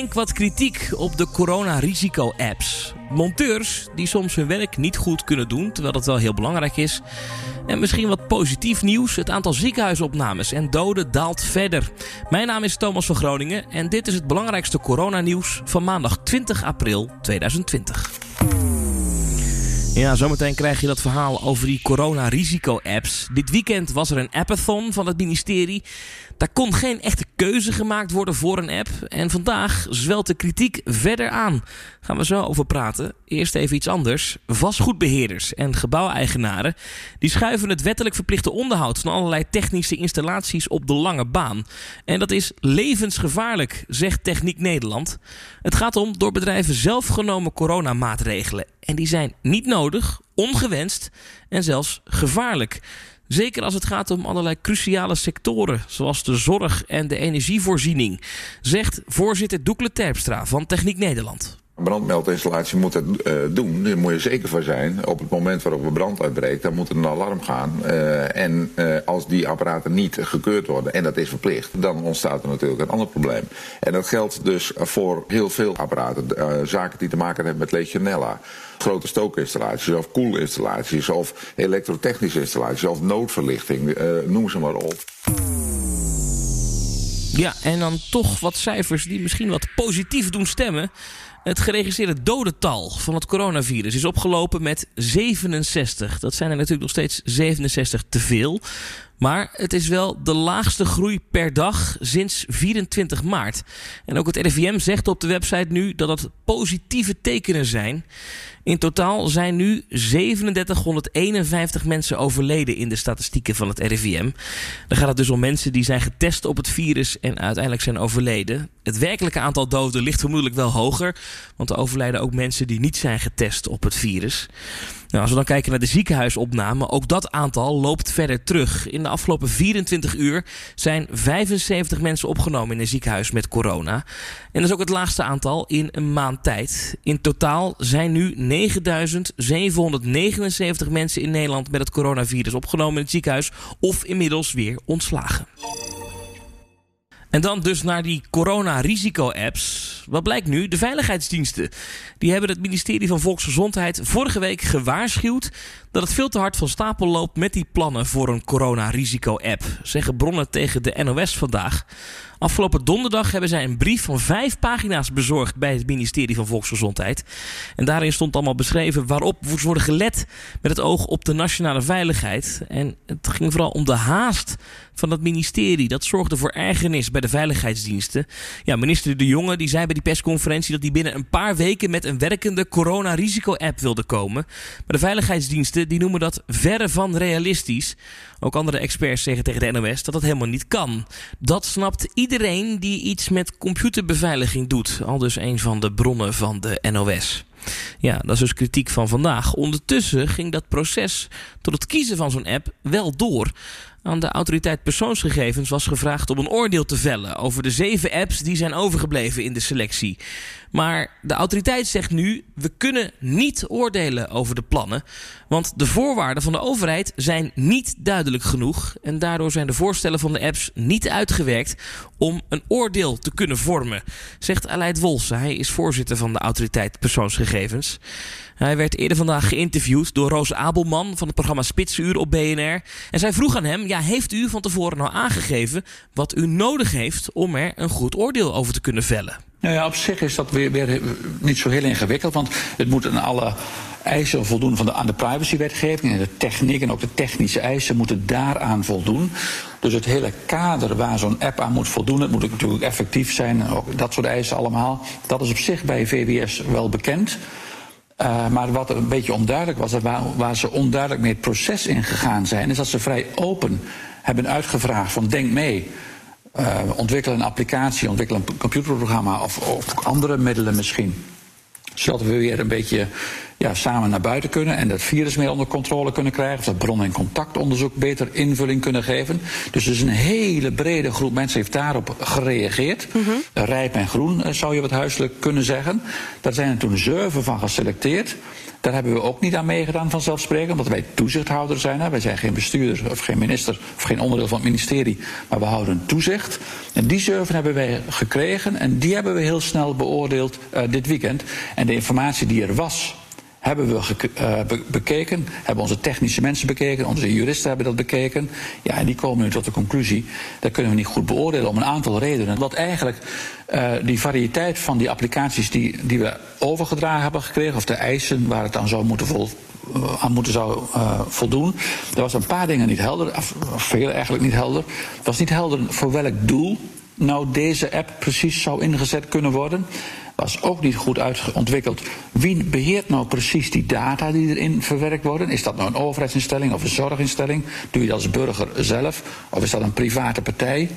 flink wat kritiek op de corona-risico-apps. Monteurs die soms hun werk niet goed kunnen doen, terwijl dat wel heel belangrijk is. En misschien wat positief nieuws: het aantal ziekenhuisopnames en doden daalt verder. Mijn naam is Thomas van Groningen en dit is het belangrijkste coronanieuws van maandag 20 april 2020. Ja, zometeen krijg je dat verhaal over die corona-risico-apps. Dit weekend was er een appathon van het ministerie. Daar kon geen echte keuze gemaakt worden voor een app. En vandaag zwelt de kritiek verder aan. Gaan we zo over praten. Eerst even iets anders. Vastgoedbeheerders en gebouweigenaren... die schuiven het wettelijk verplichte onderhoud... van allerlei technische installaties op de lange baan. En dat is levensgevaarlijk, zegt Techniek Nederland. Het gaat om door bedrijven zelf genomen coronamaatregelen. En die zijn niet nodig, ongewenst en zelfs gevaarlijk. Zeker als het gaat om allerlei cruciale sectoren, zoals de zorg en de energievoorziening, zegt voorzitter Doekle Terpstra van Techniek Nederland. Brandmeldinstallatie moet het uh, doen. Daar moet je zeker van zijn. Op het moment waarop een brand uitbreekt, dan moet er een alarm gaan. Uh, en uh, als die apparaten niet gekeurd worden, en dat is verplicht, dan ontstaat er natuurlijk een ander probleem. En dat geldt dus voor heel veel apparaten. zaken die te maken hebben met Legionella grote stookinstallaties of koelinstallaties of elektrotechnische installaties of noodverlichting, noem ze maar op. Ja, en dan toch wat cijfers die misschien wat positief doen stemmen. Het geregistreerde dodental van het coronavirus is opgelopen met 67. Dat zijn er natuurlijk nog steeds 67 te veel. Maar het is wel de laagste groei per dag sinds 24 maart. En ook het RIVM zegt op de website nu dat het positieve tekenen zijn. In totaal zijn nu 3751 mensen overleden in de statistieken van het RIVM. Dan gaat het dus om mensen die zijn getest op het virus en uiteindelijk zijn overleden. Het werkelijke aantal doden ligt vermoedelijk wel hoger, want er overlijden ook mensen die niet zijn getest op het virus. Nou, als we dan kijken naar de ziekenhuisopname, ook dat aantal loopt verder terug. In de afgelopen 24 uur zijn 75 mensen opgenomen in een ziekenhuis met corona. En dat is ook het laagste aantal in een maand tijd. In totaal zijn nu 9779 mensen in Nederland met het coronavirus opgenomen in het ziekenhuis of inmiddels weer ontslagen. En dan dus naar die corona-risico-apps. Wat blijkt nu? De veiligheidsdiensten. Die hebben het ministerie van Volksgezondheid vorige week gewaarschuwd dat het veel te hard van stapel loopt met die plannen voor een corona-risico-app. Zeggen bronnen tegen de NOS vandaag. Afgelopen donderdag hebben zij een brief van vijf pagina's bezorgd bij het ministerie van Volksgezondheid. En daarin stond allemaal beschreven waarop moest worden gelet met het oog op de nationale veiligheid. En het ging vooral om de haast van het ministerie. Dat zorgde voor ergernis bij de veiligheidsdiensten. Ja, minister De Jonge die zei bij die persconferentie dat hij binnen een paar weken met een werkende corona-risico-app wilde komen. Maar de veiligheidsdiensten die noemen dat verre van realistisch. Ook andere experts zeggen tegen de NOS dat dat helemaal niet kan. Dat snapt iedereen die iets met computerbeveiliging doet. Al dus een van de bronnen van de NOS. Ja, dat is dus kritiek van vandaag. Ondertussen ging dat proces tot het kiezen van zo'n app wel door. Aan de autoriteit persoonsgegevens was gevraagd om een oordeel te vellen over de zeven apps die zijn overgebleven in de selectie. Maar de autoriteit zegt nu: we kunnen niet oordelen over de plannen. Want de voorwaarden van de overheid zijn niet duidelijk genoeg. En daardoor zijn de voorstellen van de apps niet uitgewerkt om een oordeel te kunnen vormen. Zegt Aleid Wolse. Hij is voorzitter van de autoriteit persoonsgegevens. Hij werd eerder vandaag geïnterviewd door Roos Abelman van het programma Spitsuur op BNR. En zij vroeg aan hem: ja, heeft u van tevoren nou aangegeven wat u nodig heeft om er een goed oordeel over te kunnen vellen? Nou ja, op zich is dat weer, weer niet zo heel ingewikkeld, want het moet aan alle eisen voldoen van de, aan de privacywetgeving en de techniek en ook de technische eisen moeten daaraan voldoen. Dus het hele kader waar zo'n app aan moet voldoen, het moet natuurlijk effectief zijn, ook dat soort eisen allemaal, dat is op zich bij VWS wel bekend. Uh, maar wat een beetje onduidelijk was, waar, waar ze onduidelijk mee het proces ingegaan zijn, is dat ze vrij open hebben uitgevraagd van denk mee. Uh, ontwikkel een applicatie, ontwikkel een computerprogramma of, of andere middelen misschien. Zodat we weer een beetje ja, samen naar buiten kunnen en dat virus meer onder controle kunnen krijgen. Of dat bron- en contactonderzoek beter invulling kunnen geven. Dus is een hele brede groep mensen heeft daarop gereageerd. Mm -hmm. Rijp en groen zou je wat huiselijk kunnen zeggen. Daar zijn er toen zeven van geselecteerd. Daar hebben we ook niet aan meegedaan vanzelfsprekend, omdat wij toezichthouder zijn. Hè. Wij zijn geen bestuurder of geen minister of geen onderdeel van het ministerie, maar we houden toezicht. En die surfen hebben wij gekregen en die hebben we heel snel beoordeeld uh, dit weekend. En de informatie die er was hebben we be bekeken, hebben onze technische mensen bekeken, onze juristen hebben dat bekeken. Ja, en die komen nu tot de conclusie, dat kunnen we niet goed beoordelen om een aantal redenen. Wat eigenlijk uh, die variëteit van die applicaties die, die we overgedragen hebben gekregen, of de eisen waar het aan zou moeten uh, aan moeten zou voldoen. Er was een paar dingen niet helder, veel eigenlijk niet helder. Het was niet helder voor welk doel nou deze app precies zou ingezet kunnen worden was ook niet goed uitgeontwikkeld. Wie beheert nou precies die data die erin verwerkt worden? Is dat nou een overheidsinstelling of een zorginstelling? Doe je dat als burger zelf? Of is dat een private partij?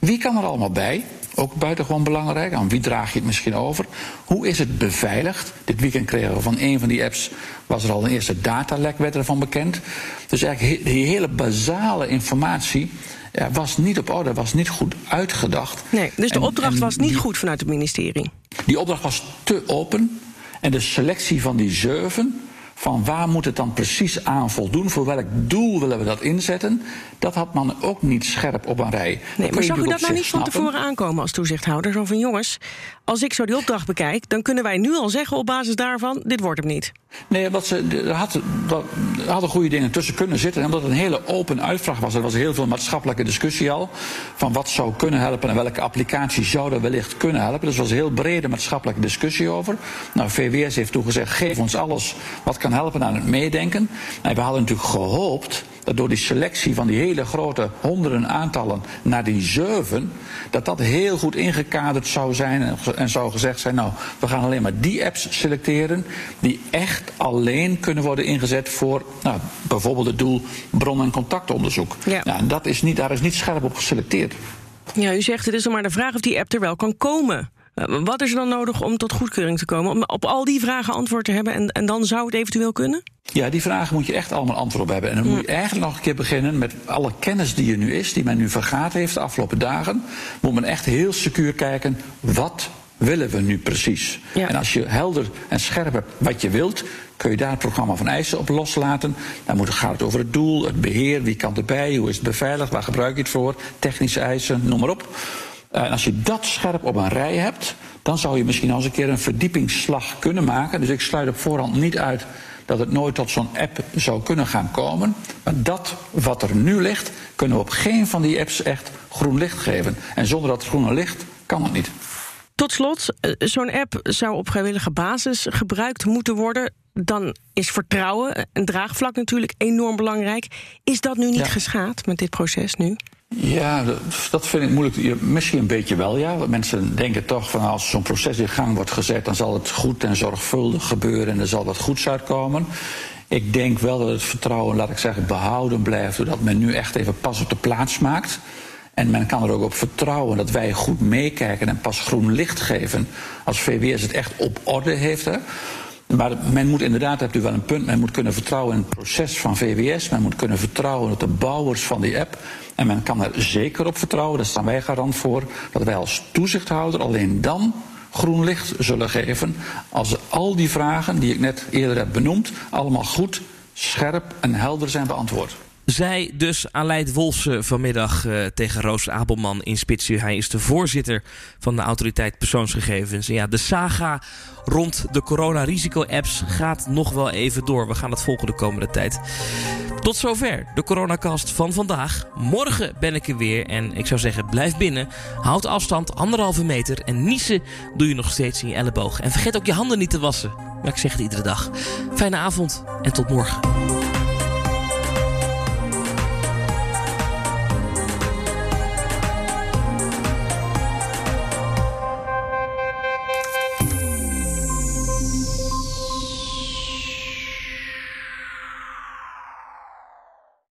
Wie kan er allemaal bij? Ook buitengewoon belangrijk. Aan wie draag je het misschien over? Hoe is het beveiligd? Dit weekend kregen we van een van die apps... was er al een eerste datalek, werd ervan bekend. Dus eigenlijk die hele basale informatie ja, was niet op orde, was niet goed uitgedacht. Nee, dus de en, opdracht en was niet die, goed vanuit het ministerie? Die opdracht was te open. En de selectie van die zeven van waar moet het dan precies aan voldoen, voor welk doel willen we dat inzetten, dat had man ook niet scherp op een rij. Nee, maar zag u dat nou niet van tevoren aankomen als toezichthouder? Zo van jongens, als ik zo die opdracht bekijk, dan kunnen wij nu al zeggen op basis daarvan, dit wordt hem niet. Nee, wat ze, er, had, er hadden goede dingen tussen kunnen zitten. En omdat het een hele open uitvraag was, er was heel veel maatschappelijke discussie al. Van wat zou kunnen helpen en welke applicatie zou er wellicht kunnen helpen. Dus er was een heel brede maatschappelijke discussie over. Nou, VWS heeft toegezegd, geef ons alles wat kan helpen aan het meedenken. En we hadden natuurlijk gehoopt dat door die selectie van die hele grote honderden aantallen naar die zeven, dat dat heel goed ingekaderd zou zijn en, en zou gezegd zijn, nou, we gaan alleen maar die apps selecteren die echt alleen kunnen worden ingezet voor nou, bijvoorbeeld het doel bron- en contactonderzoek. Ja. Nou, en dat is niet, daar is niet scherp op geselecteerd. Ja, u zegt het is nog maar de vraag of die app er wel kan komen. Wat is er dan nodig om tot goedkeuring te komen? Om op al die vragen antwoord te hebben en, en dan zou het eventueel kunnen? Ja, die vragen moet je echt allemaal antwoord op hebben. En dan moet je eigenlijk nog een keer beginnen met alle kennis die er nu is, die men nu vergaat heeft de afgelopen dagen. Moet men echt heel secuur kijken, wat willen we nu precies? Ja. En als je helder en scherp hebt wat je wilt, kun je daar het programma van eisen op loslaten. Dan moet, gaat het over het doel, het beheer, wie kan erbij, hoe is het beveiligd, waar gebruik je het voor, technische eisen, noem maar op. En als je dat scherp op een rij hebt, dan zou je misschien als een keer een verdiepingsslag kunnen maken. Dus ik sluit op voorhand niet uit dat het nooit tot zo'n app zou kunnen gaan komen. Maar dat wat er nu ligt, kunnen we op geen van die apps echt groen licht geven. En zonder dat groene licht kan het niet. Tot slot, eh, zo'n app zou op vrijwillige basis gebruikt moeten worden. Dan is vertrouwen, een draagvlak natuurlijk, enorm belangrijk. Is dat nu niet ja. geschaad met dit proces nu? Ja, dat vind ik moeilijk. Misschien een beetje wel, ja. Want mensen denken toch van als zo'n proces in gang wordt gezet, dan zal het goed en zorgvuldig gebeuren en er zal wat goeds uitkomen. Ik denk wel dat het vertrouwen, laat ik zeggen, behouden blijft, doordat men nu echt even pas op de plaats maakt. En men kan er ook op vertrouwen dat wij goed meekijken en pas groen licht geven als VWS het echt op orde heeft. Hè. Maar men moet inderdaad, hebt u wel een punt, men moet kunnen vertrouwen in het proces van VWS. Men moet kunnen vertrouwen op de bouwers van die app. En men kan er zeker op vertrouwen, daar staan wij garant voor, dat wij als toezichthouder alleen dan groen licht zullen geven als al die vragen die ik net eerder heb benoemd allemaal goed, scherp en helder zijn beantwoord. Zij dus Aleid Wolfse vanmiddag uh, tegen Roos Abelman in Spitsu. Hij is de voorzitter van de autoriteit persoonsgegevens. En ja, de saga rond de corona-risico-apps gaat nog wel even door. We gaan het volgen de komende tijd. Tot zover de coronacast van vandaag. Morgen ben ik er weer en ik zou zeggen blijf binnen. Houd afstand, anderhalve meter en niezen doe je nog steeds in je elleboog. En vergeet ook je handen niet te wassen. Maar ik zeg het iedere dag. Fijne avond en tot morgen.